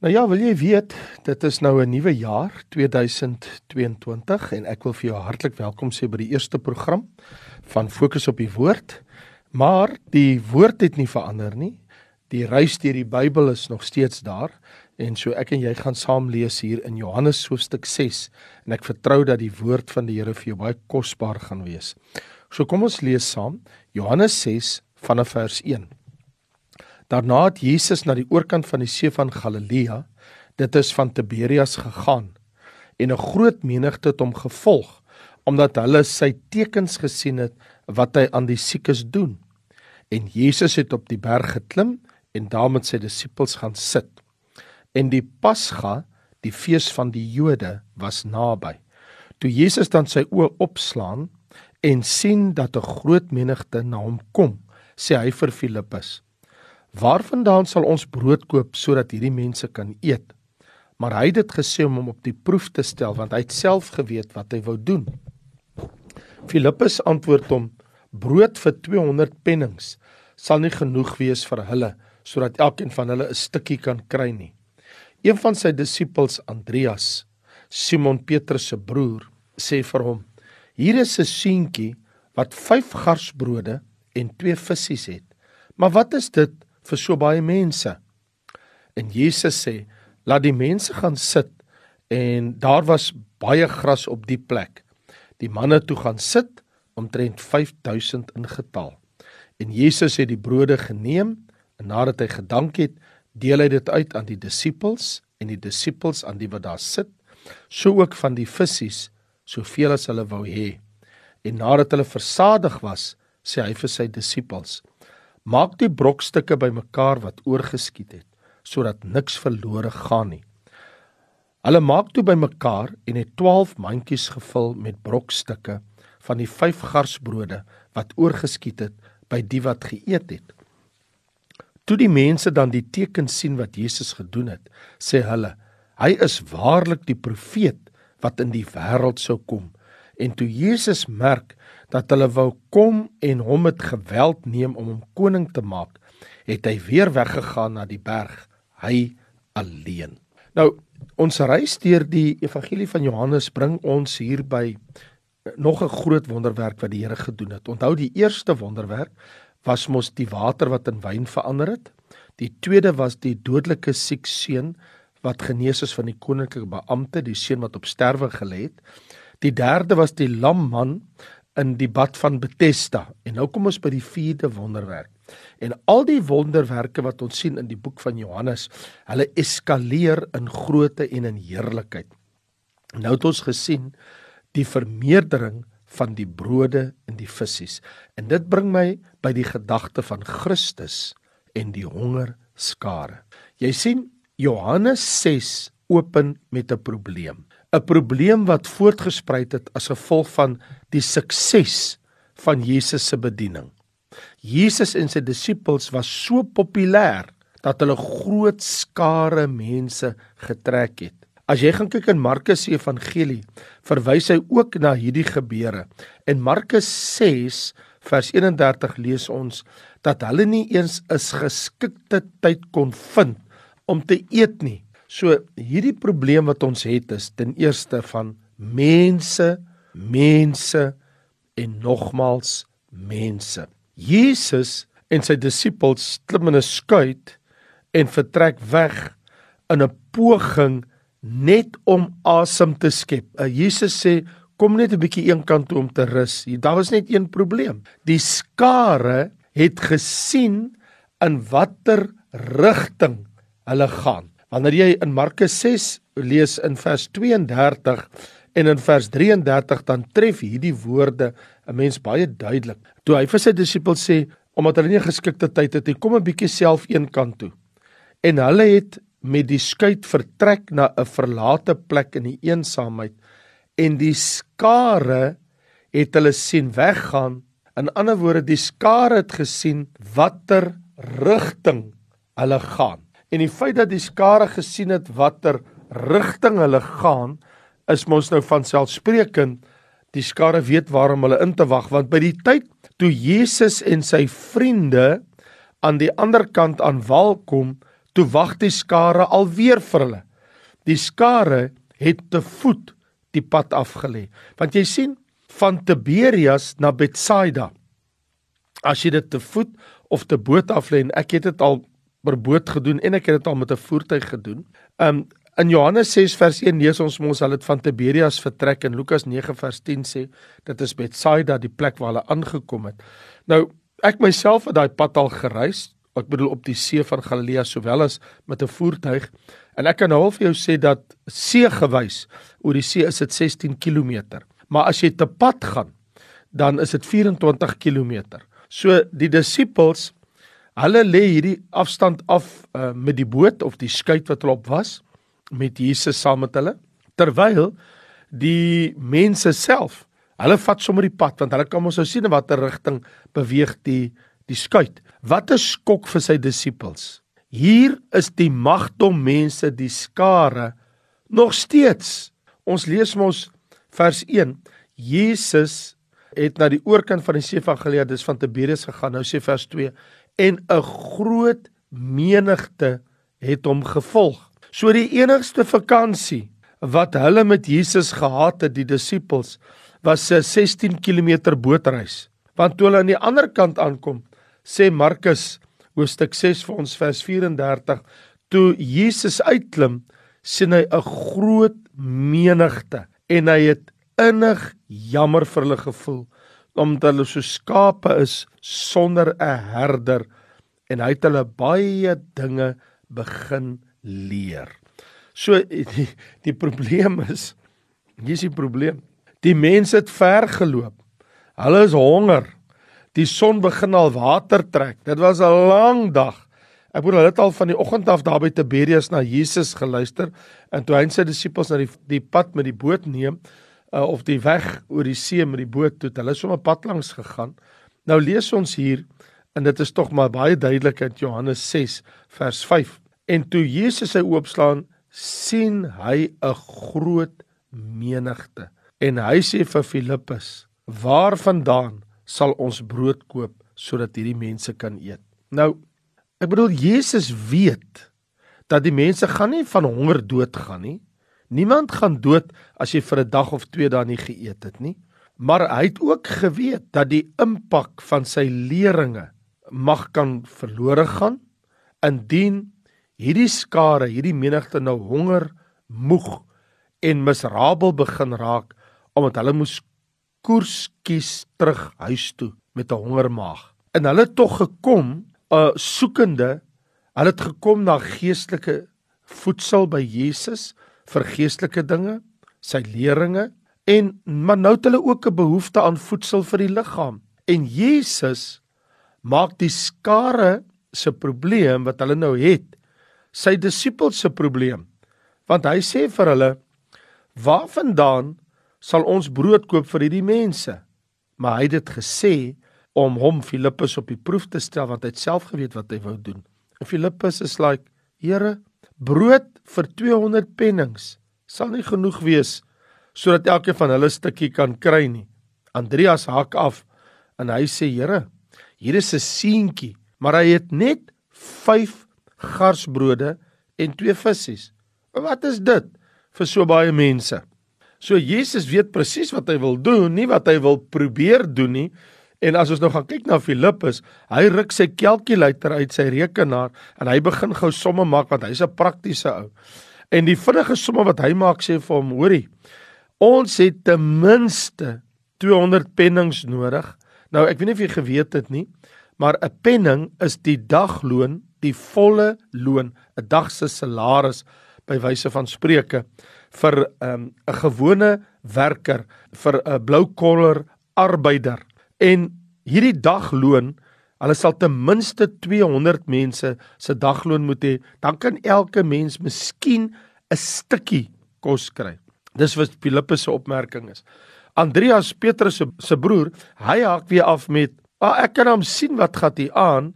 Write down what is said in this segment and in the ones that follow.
Nou ja, wil jy weet, dit is nou 'n nuwe jaar, 2022 en ek wil vir jou hartlik welkom sê by die eerste program van Fokus op die Woord. Maar die woord het nie verander nie. Die reis deur die Bybel is nog steeds daar en so ek en jy gaan saam lees hier in Johannes hoofstuk 6 en ek vertrou dat die woord van die Here vir jou baie kosbaar gaan wees. So kom ons lees saam Johannes 6 vanaf vers 1. Daarna het Jesus na die oorkant van die see van Galilea, dit is van Tiberias gegaan, en 'n groot menigte het hom gevolg omdat hulle sy tekens gesien het wat hy aan die siekes doen. En Jesus het op die berg geklim en daar met sy disippels gaan sit. En die Pasga, die fees van die Jode, was naby. Toe Jesus dan sy oë opslaan en sien dat 'n groot menigte na hom kom, sê hy vir Filippus: Waarvandaan sal ons brood koop sodat hierdie mense kan eet? Maar hy het dit gesê om hom op die proef te stel want hy het self geweet wat hy wou doen. Filippus antwoord hom: Brood vir 200 pennings sal nie genoeg wees vir hulle sodat elkeen van hulle 'n stukkie kan kry nie. Een van sy disippels, Andreas, Simon Petrus se broer, sê vir hom: Hier is 'n seentjie wat 5 garsbrode en 2 visse het. Maar wat is dit vir so baie mense. En Jesus sê: "Laat die mense gaan sit." En daar was baie gras op die plek. Die manne toe gaan sit, omtrent 5000 in getal. En Jesus het die brode geneem en nadat hy gedank het, deel hy dit uit aan die disippels en die disippels aan die wat daar sit, so ook van die visse, soveel as hulle wou hê. En nadat hulle versadig was, sê hy vir sy disippels: Maak die brokstukke bymekaar wat oorgeskiet het, sodat niks verlore gaan nie. Hulle maak toe bymekaar en het 12 mandjies gevul met brokstukke van die 5 garsbrode wat oorgeskiet het by die wat geëet het. Toe die mense dan die teken sien wat Jesus gedoen het, sê hulle: Hy is waarlik die profeet wat in die wêreld sou kom. En toe Jesus merk dat hulle wou kom en hom met geweld neem om hom koning te maak, het hy weer weggegaan na die berg, hy alleen. Nou, ons reis deur die evangelie van Johannes bring ons hier by nog 'n groot wonderwerk wat die Here gedoen het. Onthou die eerste wonderwerk was mos die water wat in wyn verander het. Die tweede was die dodelike siek seun wat genees is van die koninklike beampte, die seun wat op sterwe gelê het. Die derde was die lam man in die bad van Bethesda. En nou kom ons by die vierde wonderwerk. En al die wonderwerke wat ons sien in die boek van Johannes, hulle eskaleer in grootte en in heerlikheid. Nou het ons gesien die vermeerdering van die brode en die visse. En dit bring my by die gedagte van Christus en die honger skare. Jy sien Johannes 6 open met 'n probleem. 'n probleem wat voortgespruit het as gevolg van die sukses van Jesus se bediening. Jesus en sy disippels was so populêr dat hulle groot skare mense getrek het. As jy gaan kyk in Markus se evangelie, verwys hy ook na hierdie gebeure. In Markus 6 vers 31 lees ons dat hulle nie eens 'n geskikte tyd kon vind om te eet nie. So hierdie probleem wat ons het is ten eerste van mense, mense en nogmals mense. Jesus en sy disippels klim in 'n skuit en vertrek weg in 'n poging net om asem te skep. Uh, Jesus sê kom net 'n bietjie eenkant toe om te rus. Daar was net een probleem. Die skare het gesien in watter rigting hulle gaan. Wanneer jy in Markus 6 lees in vers 32 en in vers 33 dan tref hierdie woorde 'n mens baie duidelik. Toe hy vir sy disippels sê omdat hulle nie geskikte tyd het nie, kom 'n bietjie self een kant toe. En hulle het met die skuit vertrek na 'n verlate plek in die eensaamheid en die skare het hulle sien weggaan. In ander woorde, die skare het gesien watter rigting hulle gaan. En die feit dat die skare gesien het watter rigting hulle gaan, is mos nou van selfsprekend die skare weet waarom hulle in te wag want by die tyd toe Jesus en sy vriende aan die ander kant aan wal kom, toe wag die skare alweer vir hulle. Die skare het te voet die pad afgelê. Want jy sien van Tiberias na Betsaida as jy dit te voet of te boot af lê en ek het dit al per boot gedoen en ek het dit al met 'n voertuig gedoen. Um in Johannes 6 vers 1 lees ons mos hulle het van Tiberias vertrek en Lukas 9 vers 10 sê dit is Betsaida die plek waar hulle aangekom het. Nou ek myself het daai pad al gereis. Ek bedoel op die see van Galilea sowel as met 'n voertuig en ek kan nou vir jou sê dat see gewys oor die see is dit 16 km. Maar as jy te pad gaan dan is dit 24 km. So die disippels, hulle lê hierdie afstand af uh, met die boot of die skei wat hulle op was met Jesus saam met hulle, terwyl die mense self, hulle vat sommer die pad want hulle kan mos nou sien in watter rigting beweeg die die skei. Wat 'n skok vir sy disippels. Hier is die magdom mense, die skare nog steeds. Ons lees mos vers 1. Jesus het na die oorkant van die see van Galilea, dis van Tiberias gegaan. Nou sê vers 2 en 'n groot menigte het hom gevolg. So die enigste vakansie wat hulle met Jesus gehad het, die disippels, was 'n 16 km bootreis. Want toe hulle aan die ander kant aankom, sê Markus hoofstuk 6 vir ons vers 34, toe Jesus uitklim, sien hy 'n groot menigte en hy het innig jammer vir hulle gevoel omdat hulle so skape is sonder 'n herder en hy het hulle baie dinge begin leer. So die, die probleem is hier is die probleem. Die mense het ver geloop. Hulle is honger. Die son begin al water trek. Dit was 'n lang dag. Ek bedoel hulle het al van die oggend af daar by Tiberias na Jesus geluister en toe hy sy disippels na die die pad met die boot neem, uh, of die weg oor die see met die boot toe. Hulle het sommer pad langs gegaan. Nou lees ons hier en dit is tog maar baie duidelik in Johannes 6 vers 5. En toe Jesus sy oopslaan, sien hy 'n groot menigte. En hy sê vir Filippus: "Waarvandaan sal ons brood koop sodat hierdie mense kan eet?" Nou, ek bedoel Jesus weet dat die mense gaan nie van honger doodgaan nie. Niemand gaan dood as jy vir 'n dag of 2 dae nie geëet het nie. Maar hy het ook geweet dat die impak van sy leringe mag kan verlore gaan indien hierdie skare, hierdie menigte nou honger, moeg en miserabel begin raak omdat hulle moes koers kies terug huis toe met 'n hongermaag. En hulle het tog gekom, uh soekende, hulle het gekom na geestelike voedsel by Jesus vir geestelike dinge, sy leringe en maar nou het hulle ook 'n behoefte aan voedsel vir die liggaam. En Jesus maak die skare se probleem wat hulle nou het, sy disippels se probleem. Want hy sê vir hulle: "Waarvandaan sal ons brood koop vir hierdie mense?" Maar hy het dit gesê om hom Filippus op die proef te stel want hy het self geweet wat hy wou doen. En Filippus is like: "Here, brood vir 200 pennings sal nie genoeg wees sodat elkeen van hulle 'n stukkie kan kry nie. Andreas haak af en hy sê: "Here, hier is 'n seentjie, maar hy het net 5 garsbrode en 2 visse. Wat is dit vir so baie mense?" So Jesus weet presies wat hy wil doen, nie wat hy wil probeer doen nie. En as ons nou gaan kyk na Filippus, hy ruk sy kalkulator uit sy rekenaar en hy begin gou somme maak want hy's 'n praktiese ou. En die vinnige somme wat hy maak sê vir hom, hoorie, ons het ten minste 200 pennings nodig. Nou ek weet nie of jy geweet het nie, maar 'n penning is die dagloon, die volle loon, 'n dag se salaris by wyse van spreuke vir ehm, 'n um, gewone werker, vir 'n blou kollar arbeider. En hierdie dagloon, hulle sal ten minste 200 mense se dagloon moet hê, dan kan elke mens miskien 'n stukkie kos kry. Dis wat Filippus se opmerking is. Andreas Petrus se se broer, hy haak weer af met, "Ag ah, ek kan hom sien wat gaan hier aan.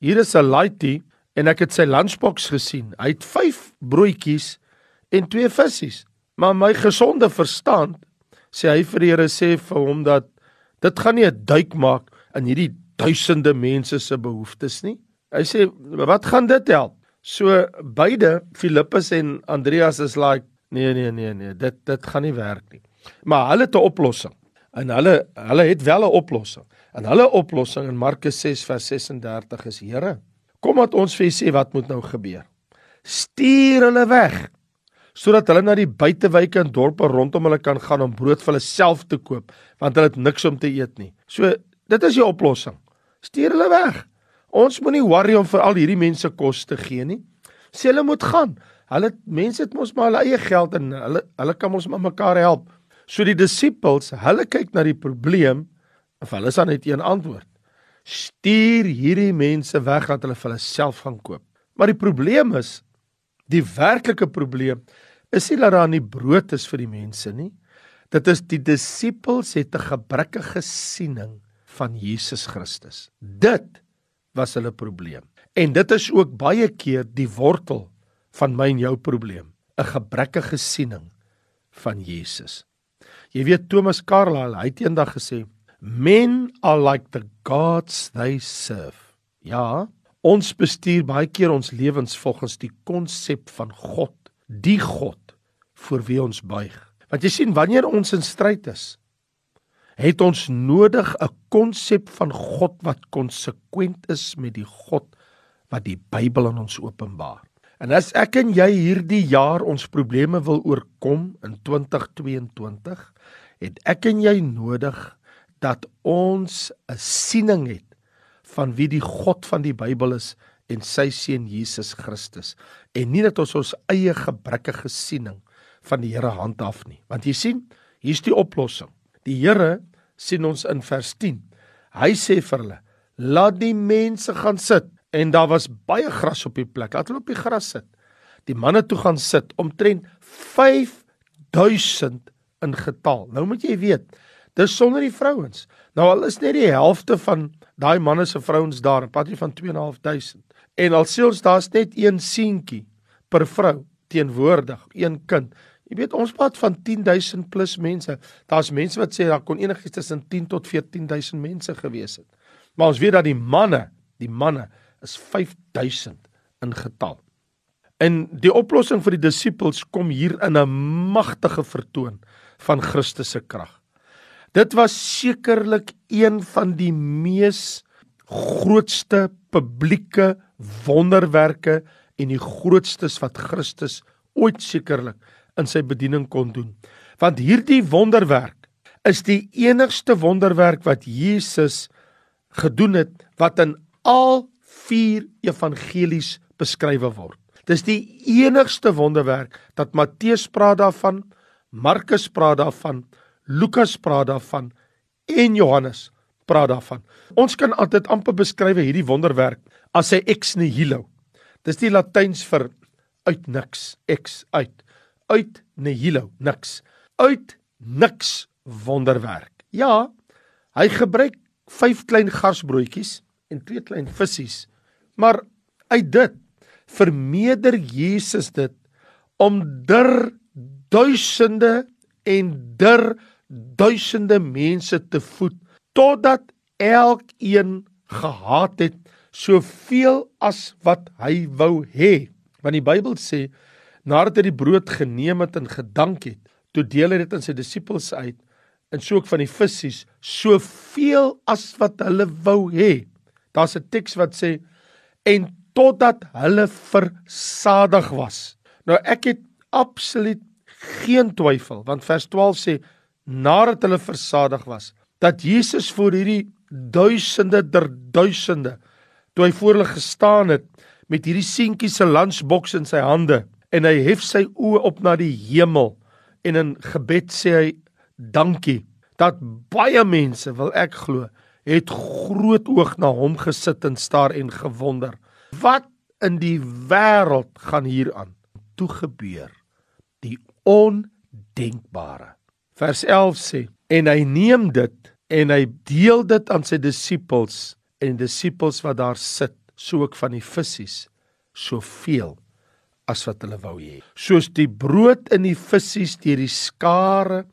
Hier is 'n laaitie en ek het sy lunchbox gesien. Hy het 5 broodjies en 2 visse. Maar my gesonde verstand sê hy vir die Here sê vir hom dat Dit gaan nie 'n duik maak in hierdie duisende mense se behoeftes nie. Hy sê, "Wat gaan dit help?" So beide Filippus en Andreas is like nee nee nee nee, dit dit gaan nie werk nie. Maar hulle het 'n oplossing. En hulle hulle het wel 'n oplossing. En hulle oplossing in Markus 6 vers 36 is: Here, kom dat ons vir u sê wat moet nou gebeur. Stuur hulle weg sodat hulle na die buitewyke en dorpe rondom hulle kan gaan om brood vir hulle self te koop, want hulle het niks om te eet nie. So, dit is die oplossing. Stuur hulle weg. Ons moenie worry om vir al hierdie mense kos te gee nie. Sê hulle moet gaan. Hulle mense het mos maar hulle eie geld en hulle hulle kan ons maar mekaar help. So die disippels, hulle kyk na die probleem of hulle is dan net een antwoord. Stuur hierdie mense weg dat hulle vir hulle self gaan koop. Maar die probleem is die werklike probleem is nie dat daar nie brood is vir die mense nie. Dit is die disippels het 'n gebrekkige siening van Jesus Christus. Dit was hulle probleem. En dit is ook baie keer die wortel van my en jou probleem, 'n gebrekkige siening van Jesus. Jy weet Thomas Carlyle, hy het eendag gesê, "Men are like the gods they serve." Ja, ons bestuur baie keer ons lewens volgens die konsep van God, die God voor wie ons buig. Want jy sien, wanneer ons in stryd is, het ons nodig 'n konsep van God wat konsekwent is met die God wat die Bybel aan ons openbaar. En as ek en jy hierdie jaar ons probleme wil oorkom in 2022, het ek en jy nodig dat ons 'n siening het van wie die God van die Bybel is en sy seun Jesus Christus en nie dat ons ons eie gebrekkige siening van die Here handhaaf nie. Want jy sien, hier's die oplossing. Die Here sien ons in vers 10. Hy sê vir hulle: "Laat die mense gaan sit." en daar was baie gras op die plek. Laat hulle op die gras sit. Die manne toe gaan sit omtrent 5000 in getal. Nou moet jy weet, dis sonder die vrouens. Nou al is net die helfte van daai manne se vrouens daar, 'n patie van 2.500. En alselfs daar's net een seentjie per vrou teenwoordig, een kind. Jy weet ons praat van 10000 plus mense. Daar's mense wat sê daar kon enigiets tussen 10 tot 14000 mense gewees het. Maar ons weet dat die manne, die manne is 5000 in getal. En die oplossing vir die disippels kom hier in 'n magtige vertoon van Christus se krag. Dit was sekerlik een van die mees grootste publieke wonderwerke en die grootstes wat Christus ooit sekerlik in sy bediening kon doen. Want hierdie wonderwerk is die enigste wonderwerk wat Jesus gedoen het wat in al vier evangelies beskrywe word. Dis die enigste wonderwerk dat Matteus praat daarvan, Markus praat daarvan, Lukas praat daarvan en Johannes praat daarvan. Ons kan altyd amper beskryf hierdie wonderwerk as 'n ex nihilo. Dis die Latyns vir uit niks, ex uit. Uit nihilo, niks. Uit niks wonderwerk. Ja, hy gebruik 5 klein garsbroodjies en twee klein visse Maar uit dit vermeerder Jesus dit om der duisende en der duisende mense te voed totdat elkeen gehaat het soveel as wat hy wou hê. Want die Bybel sê nadat hy die brood geneem het en gedank het, toe deel hy dit aan sy disippels uit en so ook van die visse soveel as wat hulle wou hê. Daar's 'n teks wat sê en totdat hulle versadig was. Nou ek het absoluut geen twyfel want vers 12 sê nadat hulle versadig was dat Jesus voor hierdie duisende der duisende toe hy voor hulle gestaan het met hierdie seentjie se lunchbox in sy hande en hy hef sy oë op na die hemel en in gebed sê hy dankie dat baie mense wil ek glo het groot oog na hom gesit en staar en gewonder. Wat in die wêreld gaan hier aan? Toe gebeur die ondenkbare. Vers 11 sê en hy neem dit en hy deel dit aan sy disippels en disippels wat daar sit, so ook van die visse, soveel as wat hulle wou hê. Soos die brood en die visse deur die skare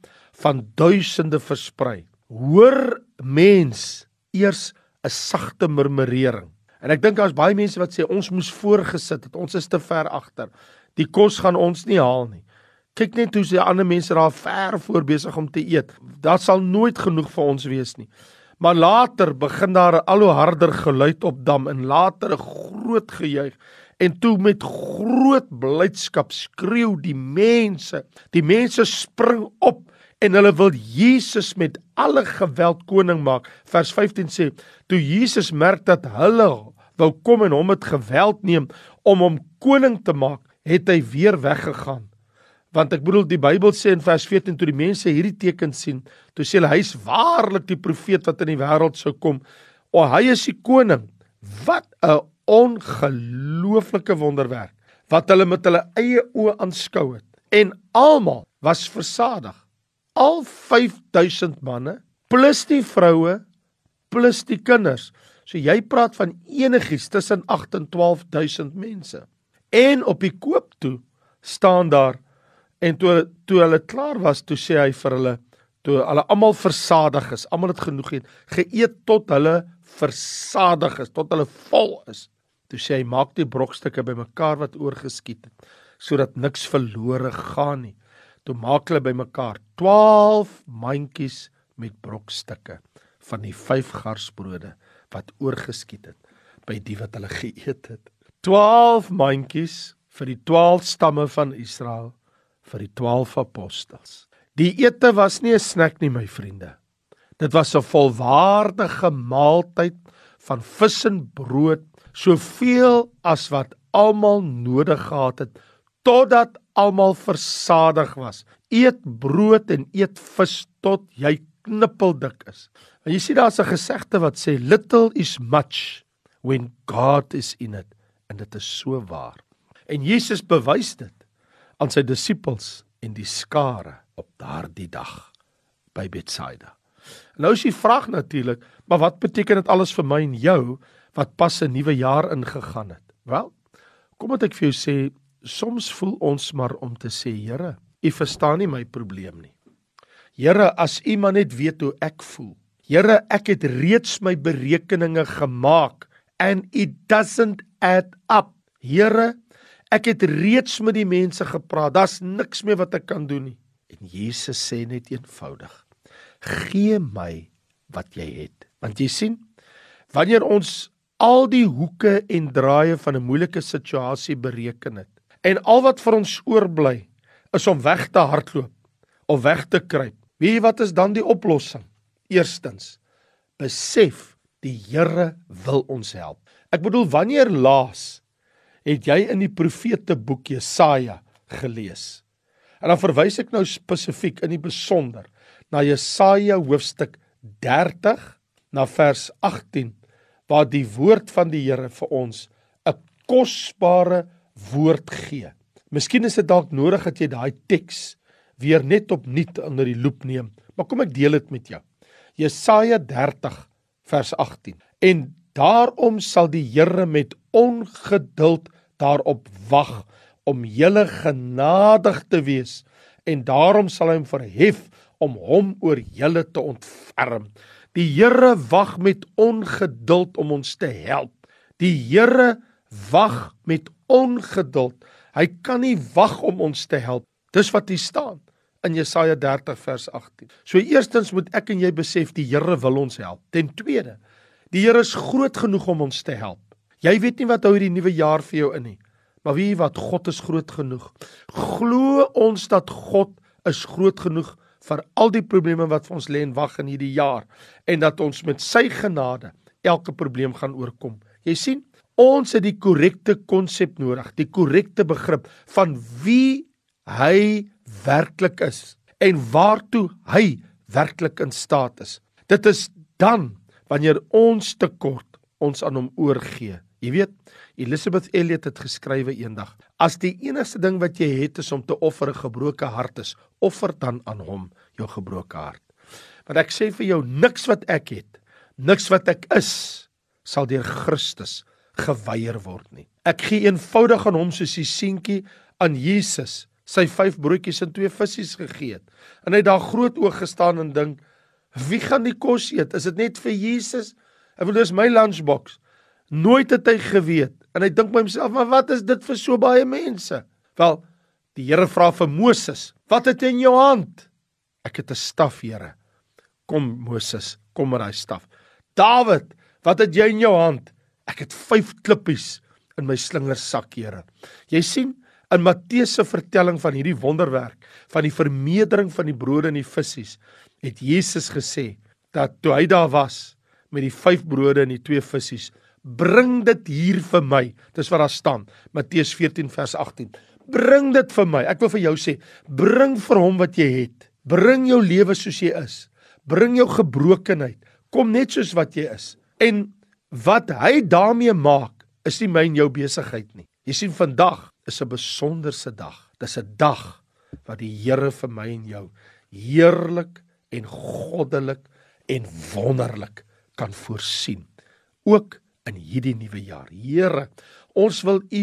van duisende versprei hoor mens eers 'n sagte murmurering. En ek dink daar's baie mense wat sê ons moes voorgesit het. Ons is te ver agter. Die kos gaan ons nie haal nie. Kyk net hoe se ander mense daar ver voor besig om te eet. Daar sal nooit genoeg vir ons wees nie. Maar later begin daar 'n al hoe harder geluid opdam en later 'n groot gejuig en toe met groot blydskap skreeu die mense. Die mense spring op en hulle wil Jesus met alle geweld koning maak. Vers 15 sê: "Toe Jesus merk dat hulle wou kom en hom met geweld neem om hom koning te maak, het hy weer weggegaan." Want ek bedoel die Bybel sê in vers 14 toe die mense hierdie teken sien, toe sê hulle hy's waarlik die profeet wat in die wêreld sou kom. O hy is die koning. Wat 'n ongelooflike wonderwerk wat hulle met hulle eie oë aanskou het. En almal was versadig. Al 5000 manne plus die vroue plus die kinders. So jy praat van enigiets tussen 8 en 12000 mense. En op die koop toe staan daar En toe toe hulle klaar was, toe sê hy vir hulle, toe hulle almal versadig is, almal het genoeg geëet, geëet tot hulle versadig is, tot hulle vol is. Toe sê hy, maak die brokstukke bymekaar wat oorgeskiet het, sodat niks verlore gaan nie. Toe maak hulle bymekaar 12 mandjies met brokstukke van die 5 garsbrode wat oorgeskiet het by die wat hulle geëet het. 12 mandjies vir die 12 stamme van Israel vir die 12 apostels. Die ete was nie 'n snack nie, my vriende. Dit was 'n volwaardige maaltyd van vis en brood, soveel as wat almal nodig gehad het totdat almal versadig was. Eet brood en eet vis tot jy knippeldik is. En jy sien daar's 'n gesegde wat sê little is much when God is in it en dit is so waar. En Jesus bewys dit aan sy disippels en die skare op daardie dag by Betsaida. Nou is die vraag natuurlik, maar wat beteken dit alles vir my en jou wat pas 'n nuwe jaar ingegaan het? Wel, kom wat ek vir jou sê, soms voel ons maar om te sê, Here, U verstaan nie my probleem nie. Here, as U maar net weet hoe ek voel. Here, ek het reeds my berekeninge gemaak and it doesn't add up. Here, Ek het reeds met die mense gepraat. Daar's niks meer wat ek kan doen nie. En Jesus sê net eenvoudig: "Gee my wat jy het." Want jy sien, wanneer ons al die hoeke en draaie van 'n moeilike situasie bereken het en al wat vir ons oorbly is om weg te hardloop of weg te kruip. Weet jy wat is dan die oplossing? Eerstens, besef die Here wil ons help. Ek bedoel wanneer laas het jy in die profete boek Jesaja gelees. En dan verwys ek nou spesifiek in die besonder na Jesaja hoofstuk 30 na vers 18 waar die woord van die Here vir ons 'n kosbare woord gee. Miskien is dit dalk nodig dat jy daai teks weer net opnuut onder die loep neem, maar kom ek deel dit met jou. Jesaja 30 vers 18. En daarom sal die Here met ongeduld daarop wag om julle genadig te wees en daarom sal hy hom verhef om hom oor julle te ontferm. Die Here wag met ongeduld om ons te help. Die Here wag met ongeduld. Hy kan nie wag om ons te help. Dis wat hier staan in Jesaja 30 vers 18. So eerstens moet ek en jy besef die Here wil ons help. Ten tweede, die Here is groot genoeg om ons te help. Jy weet nie wat hou hierdie nuwe jaar vir jou in nie. Maar wie wat God is groot genoeg. Glo ons dat God is groot genoeg vir al die probleme wat vir ons lê en wag in hierdie jaar en dat ons met sy genade elke probleem gaan oorkom. Jy sien, ons het die korrekte konsep nodig, die korrekte begrip van wie hy werklik is en waartoe hy werklik in staat is. Dit is dan wanneer ons tekort ons aan hom oorgee Jy weet, Elizabeth Elliot het geskrywe eendag: As die enigste ding wat jy het is om te offer 'n gebroke hart is, offer dan aan hom jou gebroke hart. Want ek sê vir jou, niks wat ek het, niks wat ek is, sal deur Christus geweier word nie. Ek gee eenvoudig aan hom soos die seentjie aan Jesus sy vyf broodjies en twee visse gegee het. En hy het daar groot oog gestaan en dink, wie gaan die kos eet? Is dit net vir Jesus? Ek wil dis my lunchbox. Nooit het hy geweet en hy dink by homself, "Maar wat is dit vir so baie mense?" Wel, die Here vra vir Moses, "Wat het jy in jou hand?" "Ek het 'n staf, Here." "Kom Moses, kom met daai staf." "Dawid, wat het jy in jou hand?" "Ek het 5 klippies in my slingersak, Here." Jy sien, in Matteus se vertelling van hierdie wonderwerk van die vermeerdering van die brode en die visse, het Jesus gesê dat toe hy daar was met die 5 brode en die 2 visse, bring dit hier vir my. Dis wat daar staan. Matteus 14 vers 18. Bring dit vir my. Ek wil vir jou sê, bring vir hom wat jy het. Bring jou lewe soos jy is. Bring jou gebrokenheid. Kom net soos wat jy is. En wat hy daarmee maak, is nie my en jou besigheid nie. Jy sien vandag is 'n besonderse dag. Dis 'n dag wat die Here vir my en jou heerlik en goddelik en wonderlik kan voorsien. Ook in hierdie nuwe jaar. Here, ons wil U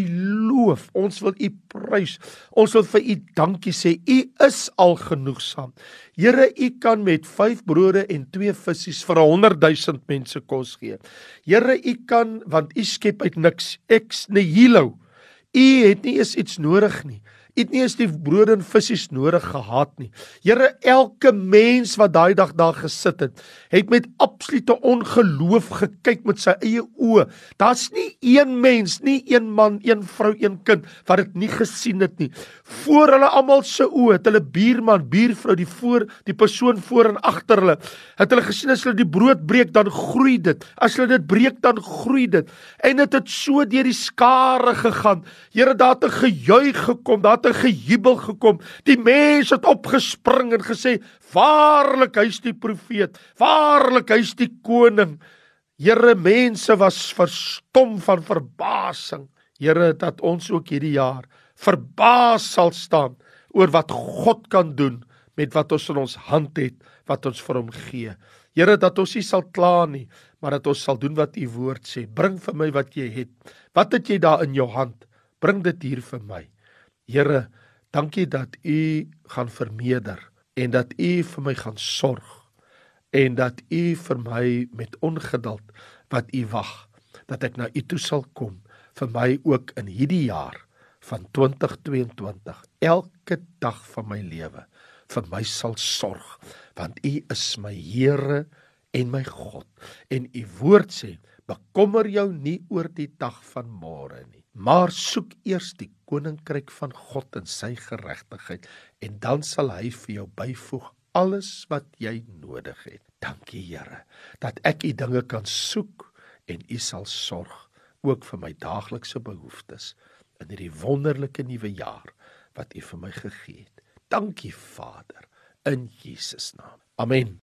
loof, ons wil U prys. Ons wil vir U dankie sê. U is al genoegsaam. Here, U kan met 5 brode en 2 visse vir 100 000 mense kos gee. Here, U kan want U skep uit niks ex nihilo. U het nie eens iets nodig nie het nie eens die brood en visse nodig gehad nie. Here, elke mens wat daai dag daar gesit het, het met absolute ongeloof gekyk met sy eie oë. Daar's nie een mens, nie een man, een vrou, een kind wat dit nie gesien het nie. Voor hulle almal se oë het hulle buurman, buurvrou, die voor die persoon voor en agter hulle, het hulle gesien as hulle die brood breek dan groei dit. As hulle dit breek dan groei dit. En dit het, het so deur die skare gegaan. Here, daar het 'n gejuig gekom. Daar het 'n gejubel gekom. Die mense het opgespring en gesê: "Waarlik, hy's die profeet. Waarlik, hy's die koning." Here, mense was verstom van verbasing. Here, dat ons ook hierdie jaar verbaas sal staan oor wat God kan doen met wat ons in ons hand het, wat ons vir hom gee. Here, dat ons nie sal kla nie, maar dat ons sal doen wat u woord sê. Bring vir my wat jy het. Wat het jy daar in jou hand? Bring dit hier vir my. Here, dankie dat U gaan vermeerder en dat U vir my gaan sorg en dat U vir my met ongeduld wat U wag dat ek na U toe sal kom vir my ook in hierdie jaar van 2022 elke dag van my lewe vir my sal sorg want U is my Here en my God. En U woord sê bekommer jou nie oor die dag van môre nie Maar soek eers die koninkryk van God en sy geregtigheid en dan sal hy vir jou byvoeg alles wat jy nodig het. Dankie Here dat ek u dinge kan soek en u sal sorg ook vir my daaglikse behoeftes in hierdie wonderlike nuwe jaar wat u vir my gegee het. Dankie Vader in Jesus naam. Amen.